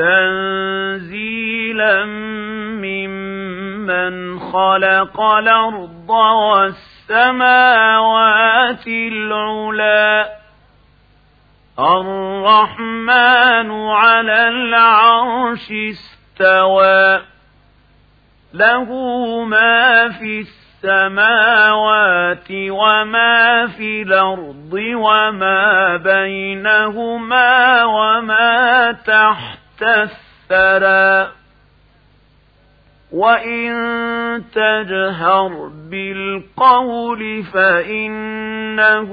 تنزيلا ممن خلق الأرض والسماوات العلا. الرحمن على العرش استوى. له ما في السماوات وما في الأرض وما بينهما وما تحت. الثرى وإن تجهر بالقول فإنه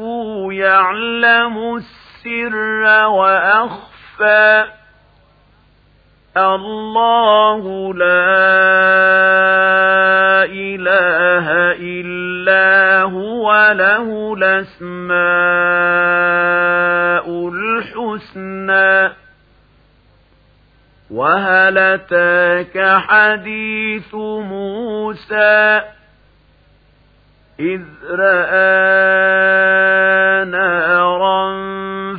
يعلم السر وأخفى الله لا إله إلا هو له الأسماء وهل أتاك حديث موسى إذ رأى نارا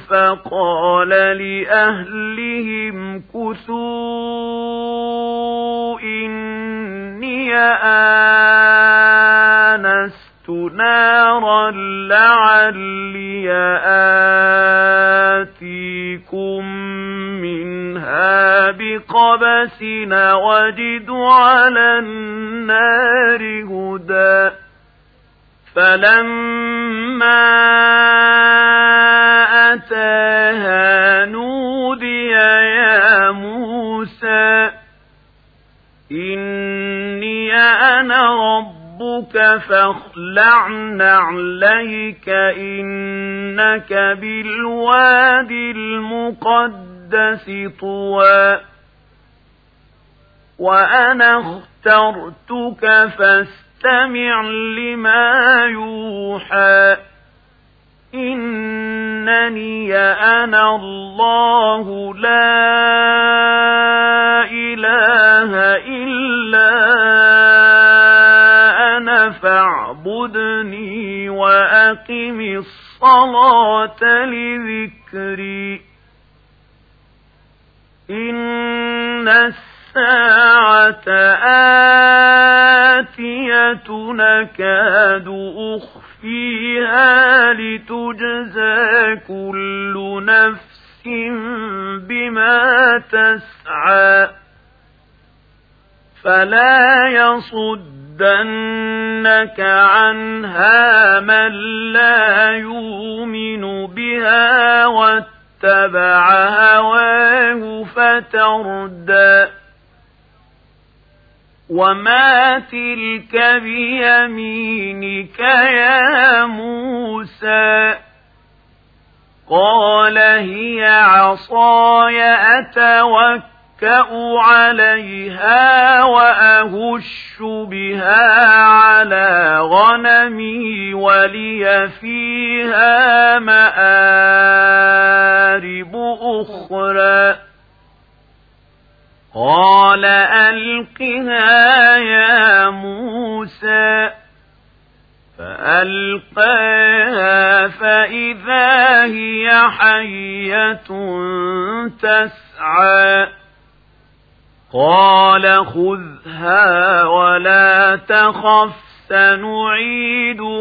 فقال لأهلهم كثوا إني آنست نارا لعلي آتيكم بقبس وجد على النار هدى. فلما أتاها نودي يا موسى إني أنا ربك فاخلع نعليك إنك بالواد المقدس. طوى وأنا اخترتك فاستمع لما يوحى إنني أنا الله لا إله إلا أنا فاعبدني وأقم الصلاة لذكري إن آتية نكاد أخفيها لتجزى كل نفس بما تسعى فلا يصدنك عنها من لا يؤمن بها واتبع هواه فتردى وما تلك بيمينك يا موسى قال هي عصاي أتوكل أتكأ عليها وأهش بها على غنمي ولي فيها مآرب أخرى قال ألقها يا موسى فألقاها فإذا هي حية تسعى. قال خذها ولا تخف سنعيدها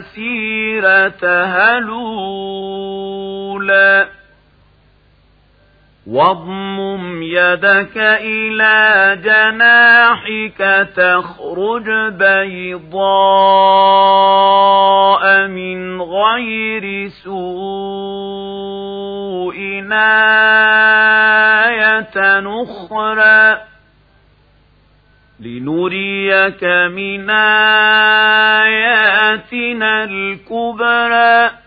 سيرتها الأولى. واضمم يدك إلى جناحك تخرج بيضاء من غير سوء آية أخرى لنريك من آياتنا الكبرى.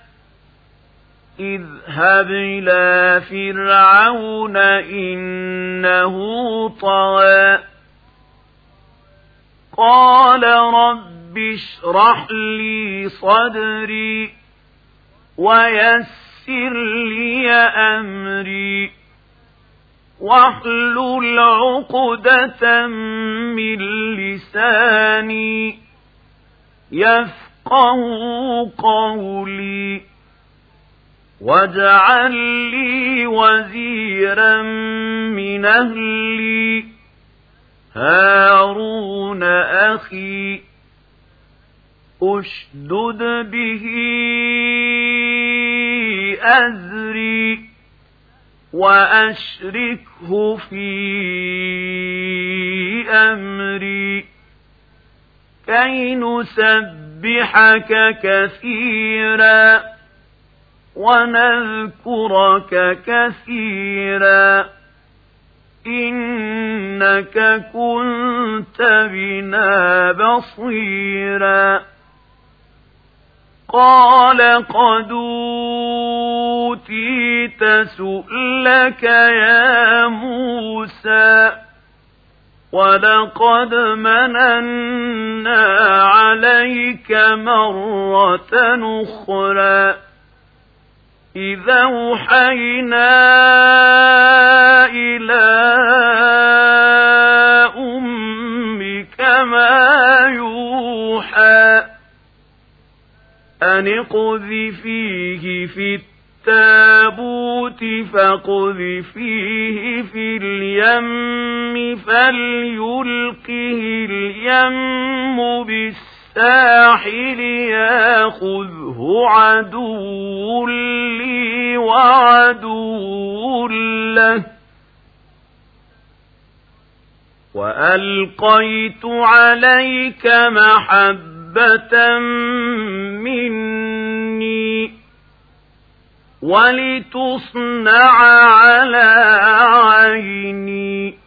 اذهب إلى فرعون إنه طغى. قال رب اشرح لي صدري ويسر لي أمري. واحلل عقدة من لساني يفقه قولي. واجعل لي وزيرا من أهلي هارون أخي أشدد به أزري وأشركه في أمري. كي نسبحك كثيرا؟ ونذكرك كثيرا. إنك كنت بنا بصيرا. قال قد أوتيت سؤلك يا موسى ولقد مننا عليك مرة أخرى. إذا أوحينا إلى أمك ما يوحى أن اقذفيه في التابوت فاقذفيه في اليم فليلقه اليم بالساحل ياخذه عدو لي وعدو له. وألقيت عليك محبة مني ولتصنع على عيني.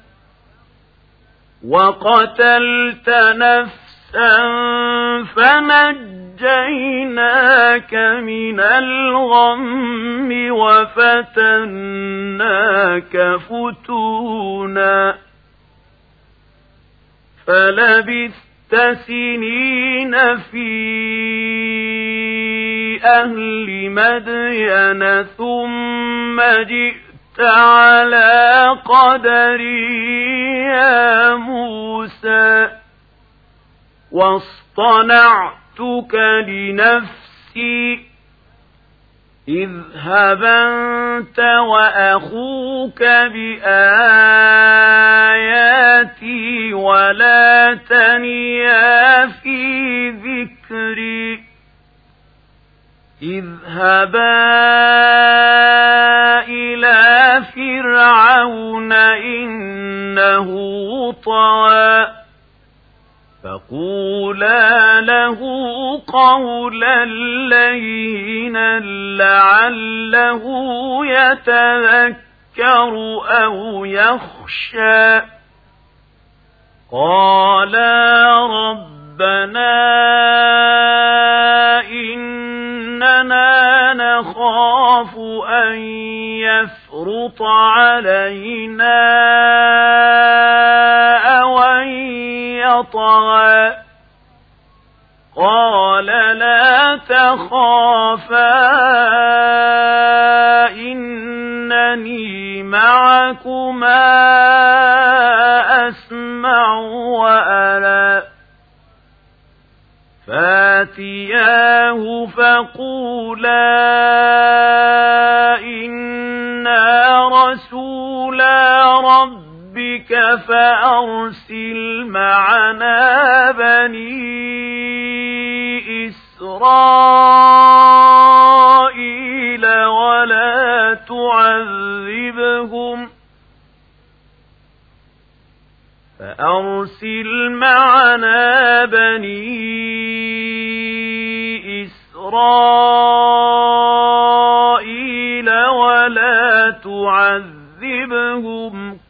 وقتلت نفسا فنجيناك من الغم وفتناك فتونا فلبثت سنين في أهل مدين ثم جئت على قدري يا موسى واصطنعتك لنفسي اذهب أنت وأخوك بآياتي ولا تنيا في ذكري. اذهبا فرعون إنه طوى فقولا له قولا لينا لعله يتذكر أو يخشى قالا ربنا إننا نخاف أن يفرط علينا أو أن يطغى قال لا تخافا إنني معكما أسمع وأرى فاتياه فقولا فأرسل معنا بني إسرائيل ولا تعذبهم. فأرسل معنا بني إسرائيل ولا تعذبهم.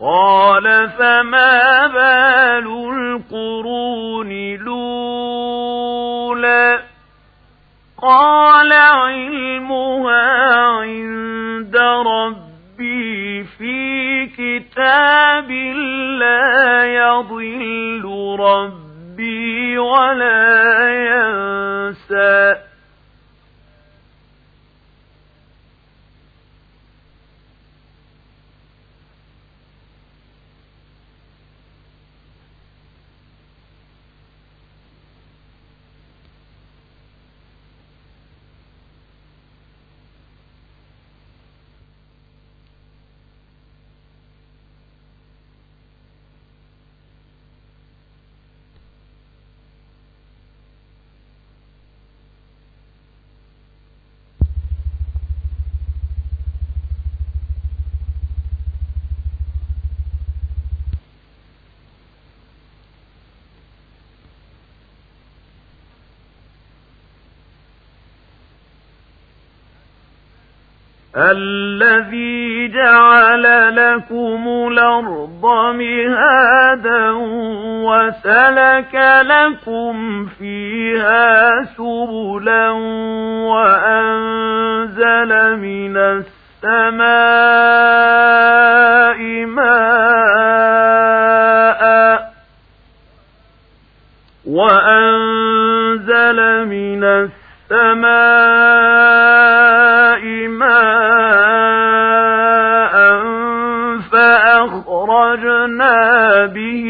قال فما بال القرون لولا قال علمها عند ربي في كتاب لا يضل ربي ولا ينسى. الذي جعل لكم الأرض مهادا وسلك لكم فيها سبلا وأنزل من السماء ماء وأنزل من السماء فأخرجنا به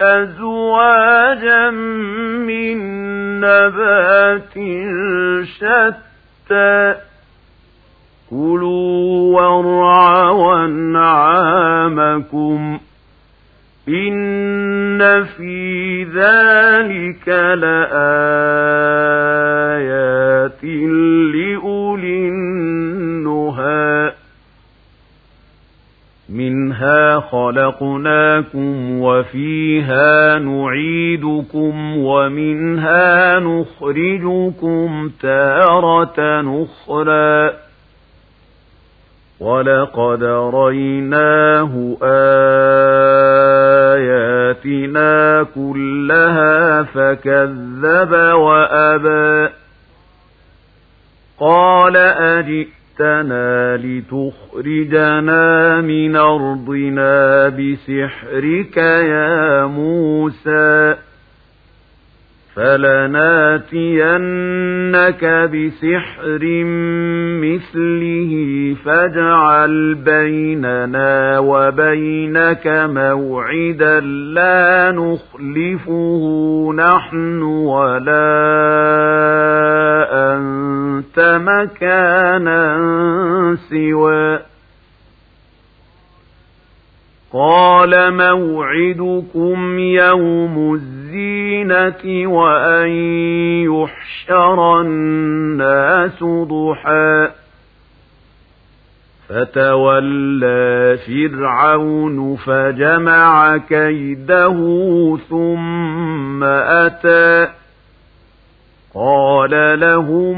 أزواجا من نبات شتى كلوا وارعوا أنعامكم إن في ذلك لآيات لأولي منها خلقناكم وفيها نعيدكم ومنها نخرجكم تارة نخرى ولقد ريناه آياتنا كلها فكذب وأبى. قال أجئ جئتنا لتخرجنا من أرضنا بسحرك يا موسى فلناتينك بسحر مثله فاجعل بيننا وبينك موعدا لا نخلفه نحن ولا مكانا سوى. قال موعدكم يوم الزينة وأن يحشر الناس ضحى. فتولى فرعون فجمع كيده ثم أتى. قال لهم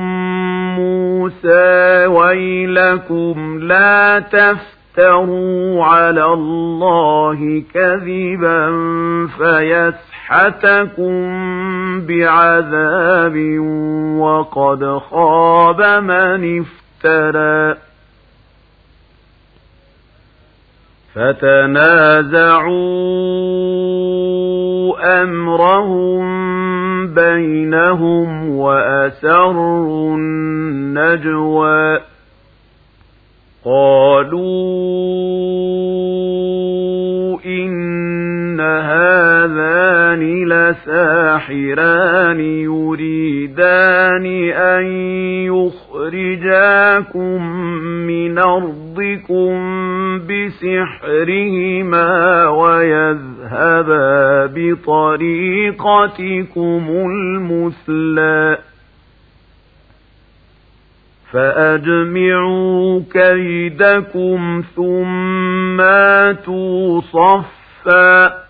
موسى ويلكم لا تفتروا على الله كذبا فيسحتكم بعذاب وقد خاب من افترى. فتنازعوا أمرهم بينهم وأسروا النجوى قالوا إن هذان لساحران يريدان أن يخرجاكم من أرضكم بسحرهما ويذهبا بطريقتكم المثلى فأجمعوا كيدكم ثم آتوا صفا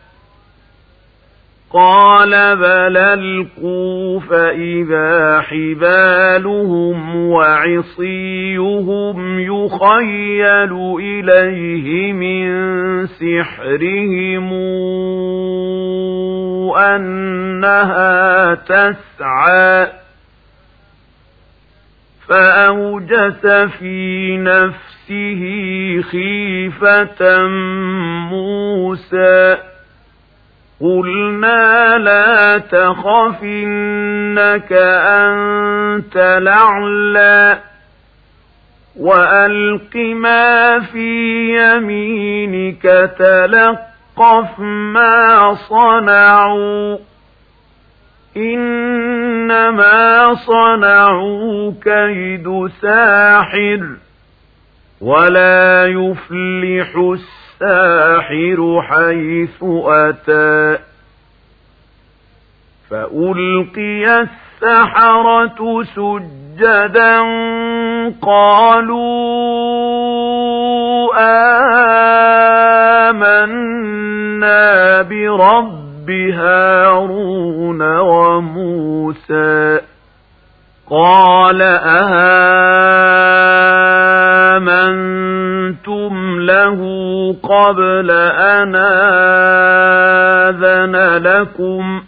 قال بل القوا فإذا حبالهم وعصيهم يخيل إليه من سحرهم أنها تسعى فأوجس في نفسه خيفة موسى قلنا لا تخف إنك أنت لعلى وألق ما في يمينك تلقف ما صنعوا إنما صنعوا كيد ساحر ولا يفلح الساحر حيث أتى فألقي السحرة سجدا قالوا آمنا برب هارون وموسى قال أهان آمنتم له قبل أن آذن لكم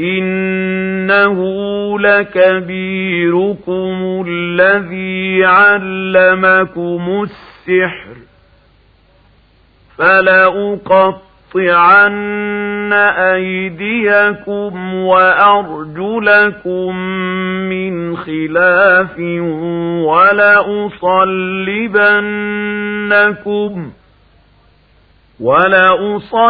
إنه لكبيركم الذي علمكم السحر فلأقطع لأقطعن أيديكم وأرجلكم من خلاف ولأصلبنكم ولأصلبنكم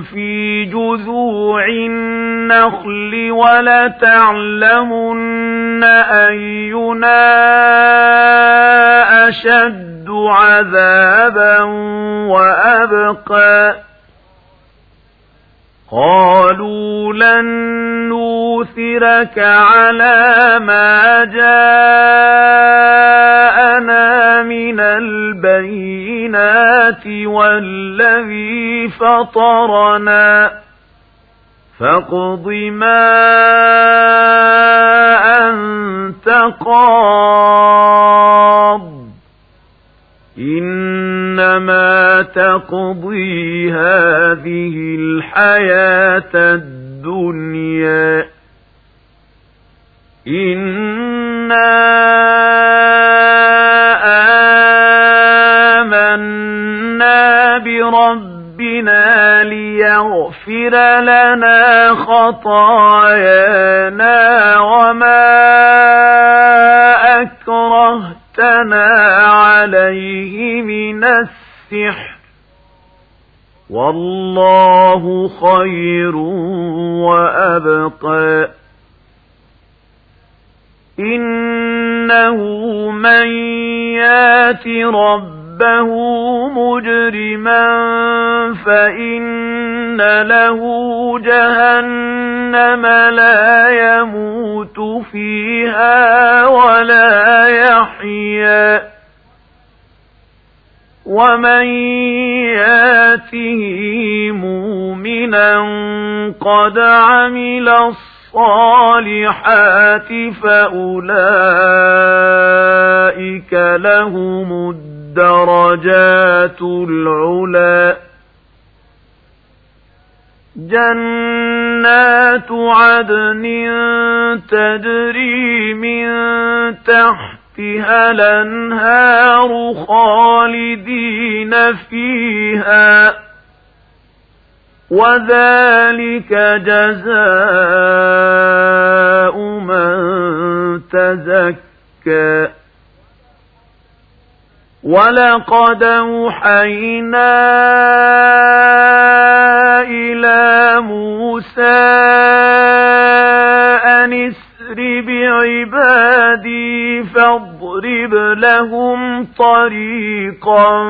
في جذوع النخل ولتعلمن أينا أشد عذابا وأبقى. قالوا لن نوثرك على ما جاءنا من البينات والذي فطرنا. فاقض ما أنت قاض. إنما تقضي هذه الحياة الدنيا. إنا آمنا بربنا ليغفر لنا خطايانا وما أكرهت أَخْذَتْنَا عَلَيْهِ مِنَ السِّحْرِ. وَاللَّهُ خَيْرٌ وَأَبْقَى. إِنَّهُ مَن يأت ربه مجرما فإن له جهنم لا يموت فيها ومن ياته مؤمنا قد عمل الصالحات فأولئك لهم الدرجات العلا جنات عدن تجري من تحت تحتها الأنهار خالدين فيها. وذلك جزاء من تزكى. ولقد أوحينا إلى موسى أن فاسر بعبادي فاضرب لهم طريقا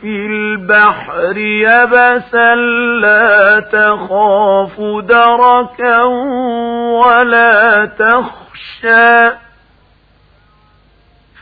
في البحر يبسا لا تخاف دركا ولا تخشى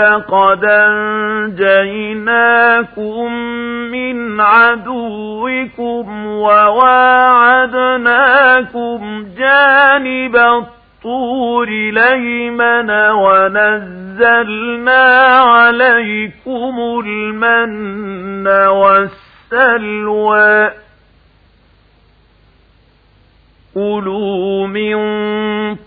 قد أنجيناكم من عدوكم وواعدناكم جانب الطور ليمن ونزلنا عليكم المن والسلوى كُلُوا مِن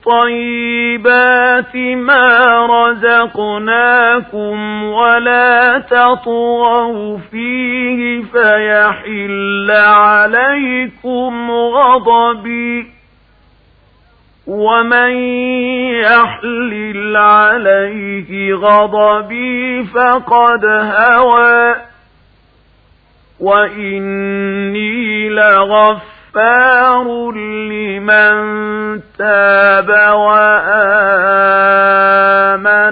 طَيِّبَاتِ مَا رَزَقْنَاكُمْ وَلَا تَطْغَوْا فِيهِ فَيَحِلَّ عَلَيْكُمْ غَضَبِي وَمَن يَحْلِلْ عَلَيْهِ غَضَبِي فَقَدْ هَوَى وَإِنِّي لَغَفُورٌ غفار لمن تاب وآمن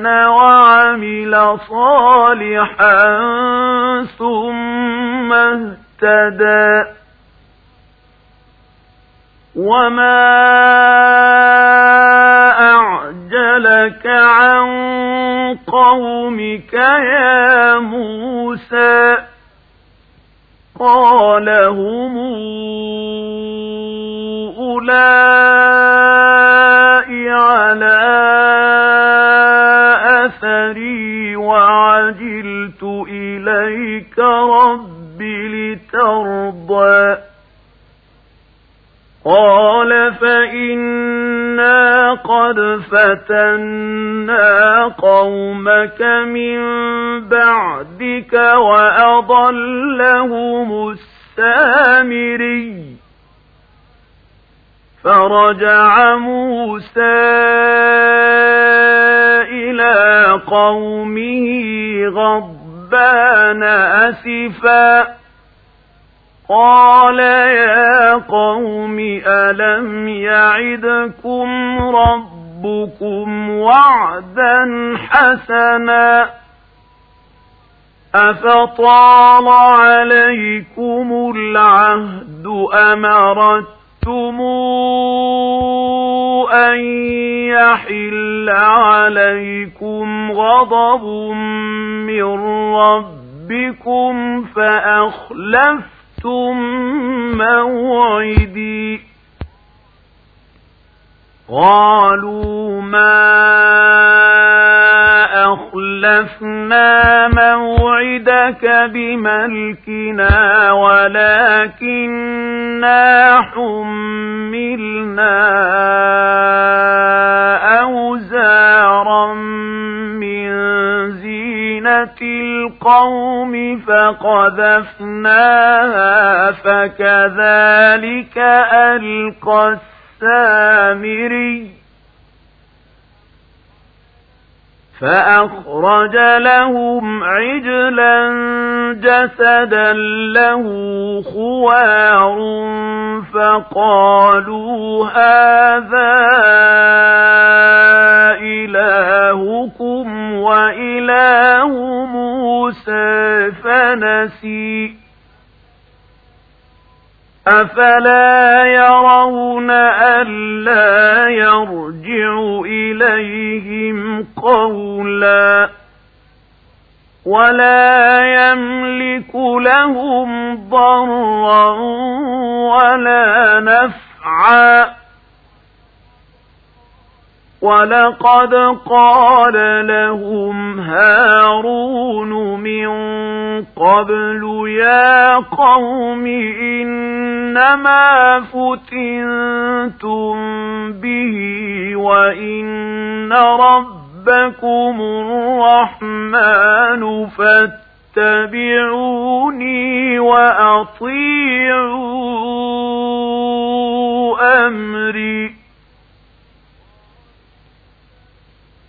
وعمل صالحا ثم اهتدى وما أعجلك عن قومك يا موسى قال هم أولئك على أثري وعجلت إليك رب لترضى. قال فإنا قد فتنا قومك من بعدك وأضلهم السامري. فرجع موسى إلى قومه غضبان أسفا. قال يا قوم ألم يعدكم ربكم وعدا حسنا؟ أفطال عليكم العهد أمرتم أن يحل عليكم غضب من ربكم فأخلف أخلفتم موعدي قالوا ما أخلفنا موعدك بملكنا ولكننا حملنا أوزارا من زينة القوم فقذفناها فكذلك ألقى السامري فأخرج لهم عجلا جسدا له خوار فقالوا هذا إلهكم وإله موسى فنسي أفلا يرون ألا يرجع إليهم قولا ولا يملك لهم ضرا ولا نفعا ولقد قال لهم هارون من قبل يا قوم إنما فتنتم به وإن ربكم الرحمن فاتبعوني وأطيعوا أمري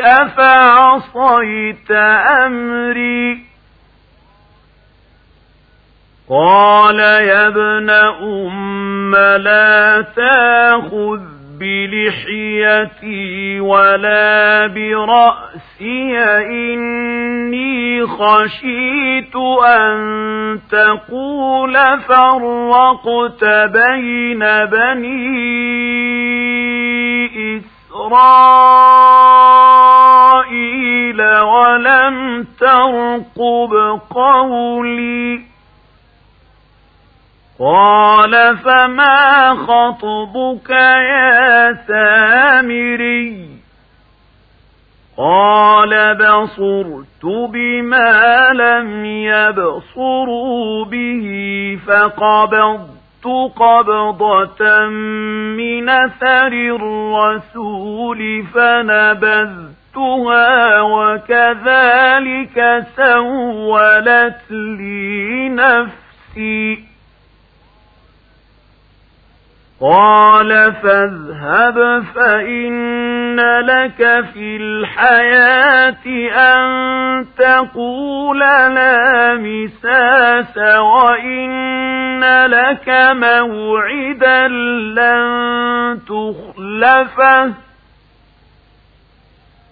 أفعصيت أمري؟ قال يا ابن أم لا تأخذ بلحيتي ولا برأسي إني خشيت أن تقول فرقت بين بني إسرائيل ولم ترقب قولي. قال فما خطبك يا سامري؟ قال بصرت بما لم يبصروا به فقبضت. قبضة من أثر الرسول فنبذتها وكذلك سولت لي نفسي. قال فاذهب فإن لك في الحياة أن تقول لا مساس وإن لك موعدا لن تخلفه.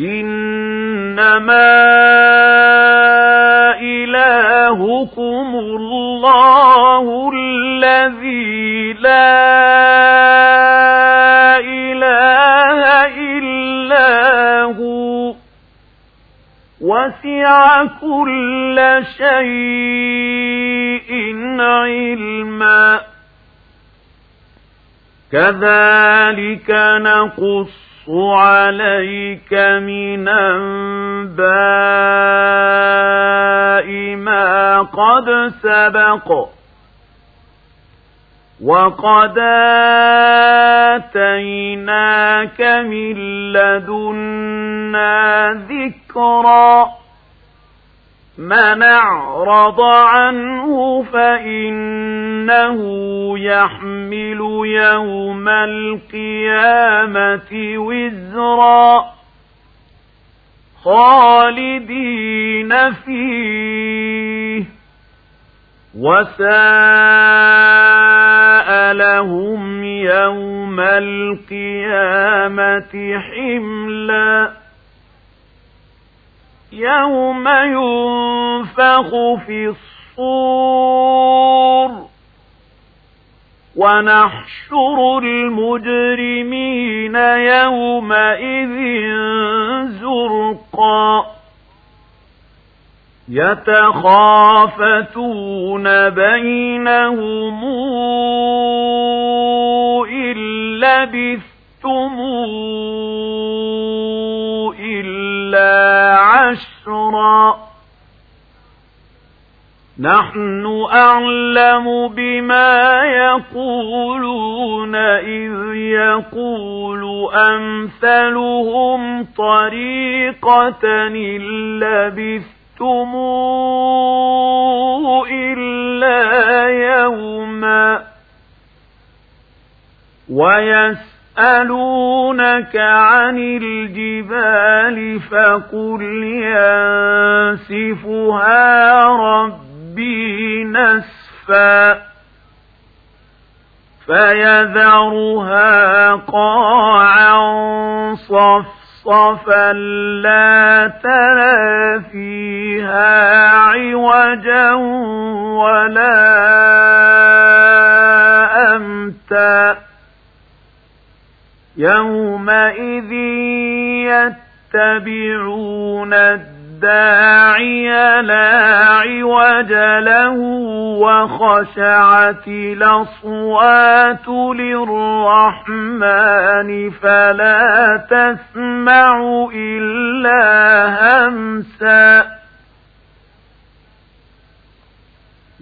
إنما إلهكم الله الذي لا إله إلا هو وسع كل شيء علما كذلك نقص عليك من أنباء ما قد سبق وقد آتيناك من لدنا ذكرًا من اعرض عنه فإنه يحمل يوم القيامة وزرا خالدين فيه وساء لهم يوم القيامة حملا يوم ينفخ في الصور ونحشر المجرمين يومئذ زرقا يتخافتون بينهم إن لبثتم إلا عشرا. نحن أعلم بما يقولون إذ يقول أمثلهم طريقة إلا لبثتم إلا يوما. ويسألونك عن الجبال فقل ينسفها رب ربي نسفا فيذرها قاعا صفصفا لا ترى فيها عوجا ولا أمتا يومئذ يتبعون الداعي لا عوج له وخشعت الأصوات للرحمن فلا تسمع إلا همسا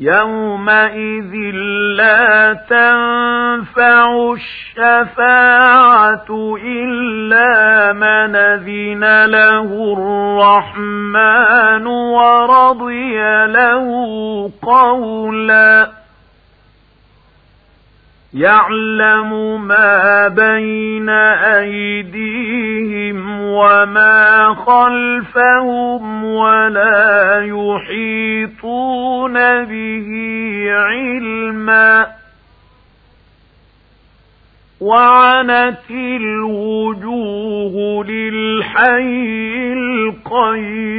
يومئذ لا تنفع الشفاعة إلا من ذن له الرحمن ورضي له قولا يعلم ما بين أيديهم وما خلفهم ولا يحيطون به علما. وعنت الوجوه للحي القيوم.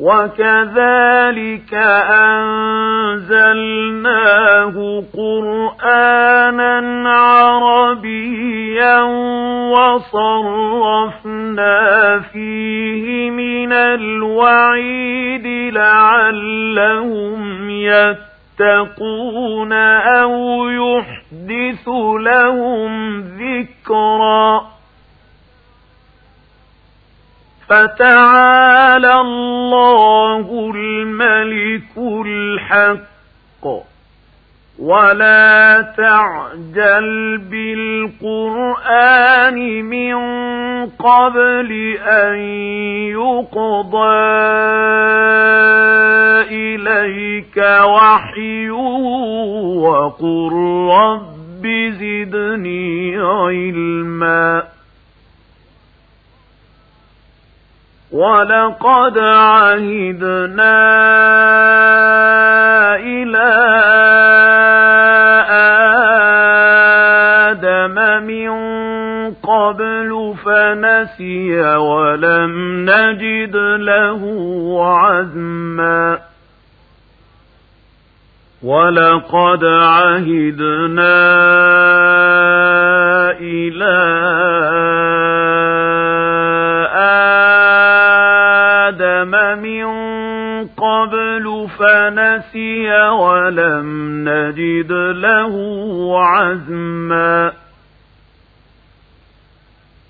وكذلك أنزلناه قرآنا عربيا وصرفنا فيه من الوعيد لعلهم يتقون أو يحدث لهم ذكرًا فتعالى الله الملك الحق. ولا تعجل بالقرآن من قبل أن يقضى إليك وحيه وقل رب زدني علما. ولقد عهدنا إلى آدم من قبل فنسي ولم نجد له عزما ولقد عهدنا إلى قبل فنسي ولم نجد له عزما.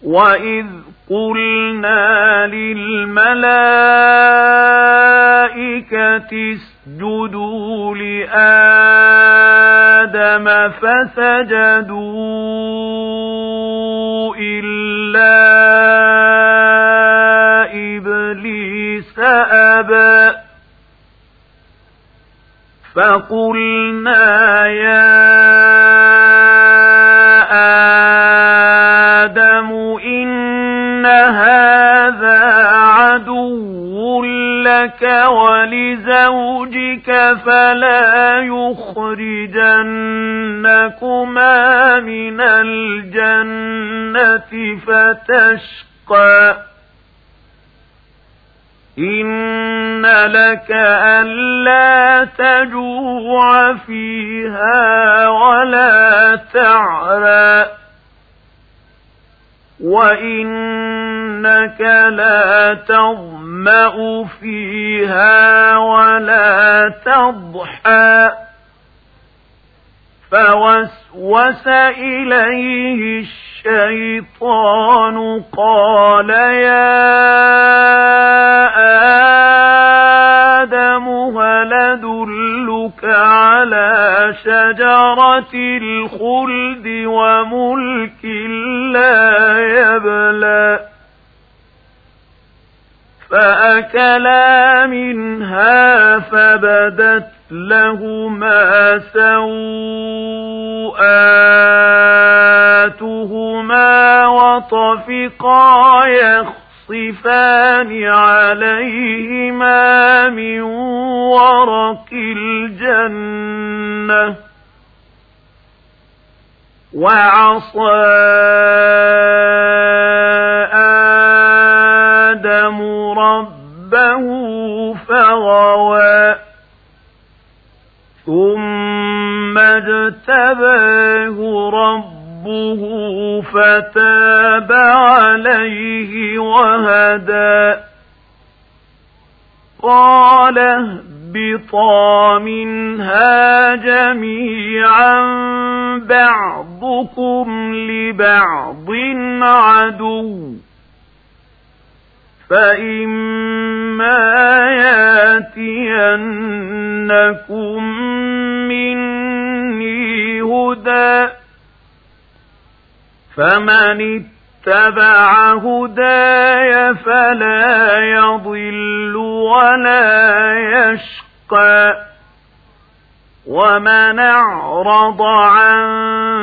وإذ قلنا للملائكة اسجدوا لآدم آدم فسجدوا إلا أبى فقلنا يا آدم إن هذا عدو لك ولزوجك فلا يخرجنكما من الجنة فتشقى. إن لك ألا تجوع فيها ولا تعرى وإنك لا تظمأ فيها ولا تضحى فوسوس إليه الشيطان قال يا آدم هل أدلك على شجرة الخلد وملك لا يبلى؟ فأكلا منها فبدت لهما سوءاتهما وطفقا يخصفان عليهما من ورق الجنة وعصى آدم ربه فغوى اجتباه ربه فتاب عليه وهدى. قال اهبطا منها جميعا بعضكم لبعض عدو. فإما ياتينكم هدى. فمن اتبع هداي فلا يضل ولا يشقى. ومن أعرض عن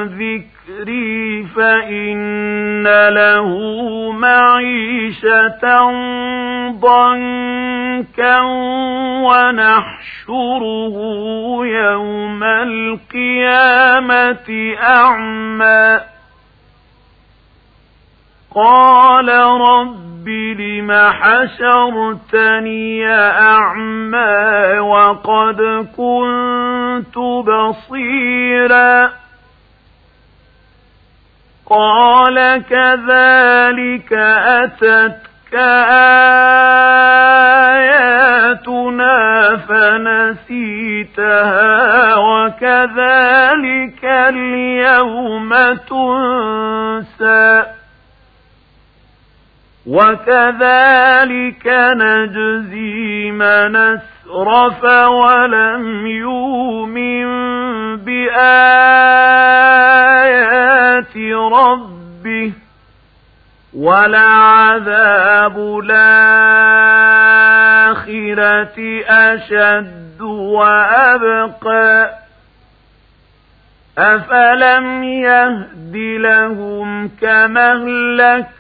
ذكري فإن له معيشة ضنكا ونحشره يوم القيامة أعمى قال رب لم حشرتني أعمى وقد كنت بصيرا قال كذلك أتتك آياتنا فنسيتها وكذلك اليوم تنسى وكذلك نجزي من اسرف ولم يؤمن بآيات ربه ولعذاب الآخرة أشد وأبقى أفلم يهد لهم كما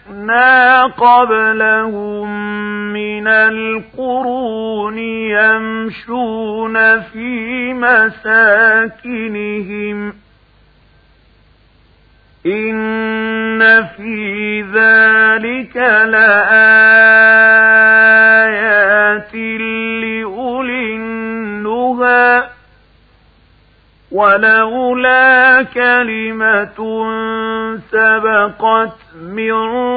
أهلكنا قبلهم من القرون يمشون في مساكنهم إن في ذلك لآيات ولولا كلمة سبقت من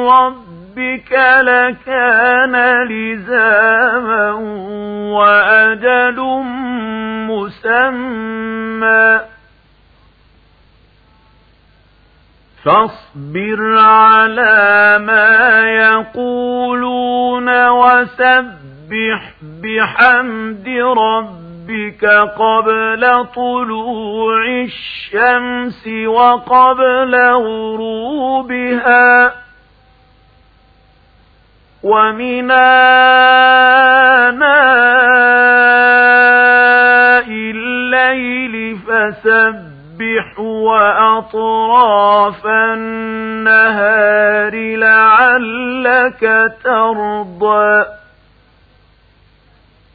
ربك لكان لزاما وأجل مسمى فاصبر على ما يقولون وسبح بحمد ربك ربك قبل طلوع الشمس وقبل غروبها ومن آناء الليل فسبح وأطراف النهار لعلك ترضى.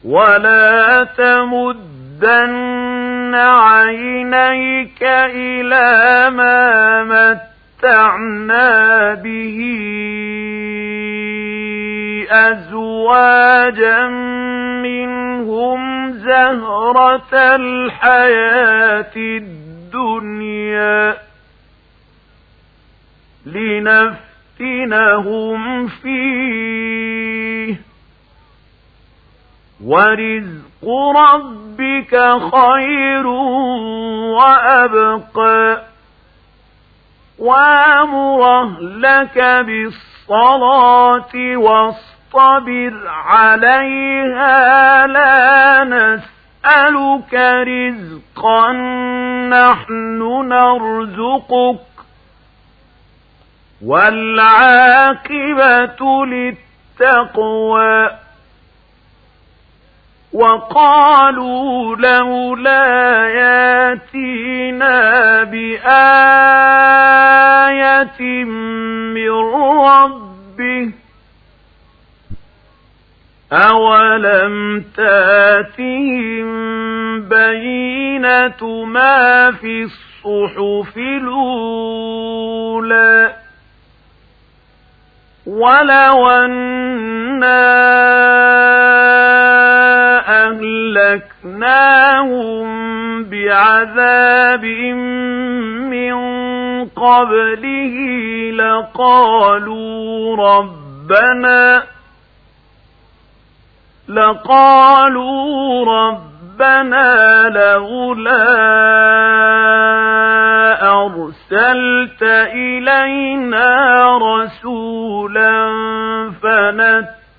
ولا تمدن عينيك إلى ما متعنا به أزواجا منهم زهرة الحياة الدنيا لنفتنهم فيه ورزق ربك خير وأبقى وامره لك بالصلاة واصطبر عليها لا نسألك رزقا نحن نرزقك والعاقبة للتقوى وقالوا لولا ياتينا بآية من ربه أولم تأتهم بينة ما في الصحف الأولى ولو أنا أهلكناهم بعذاب من قبله لقالوا ربنا لقالوا ربنا لولا أرسلت إلينا رسولا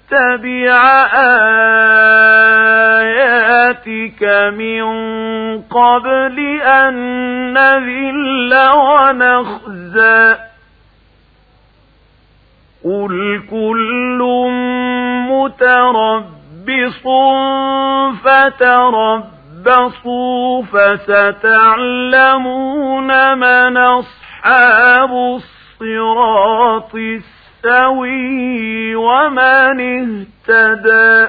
فنتبع آياتك من قبل أن نذل ونخزى. قل كل متربص فتربصوا فستعلمون من أصحاب الصراط السوي ومن اهتدى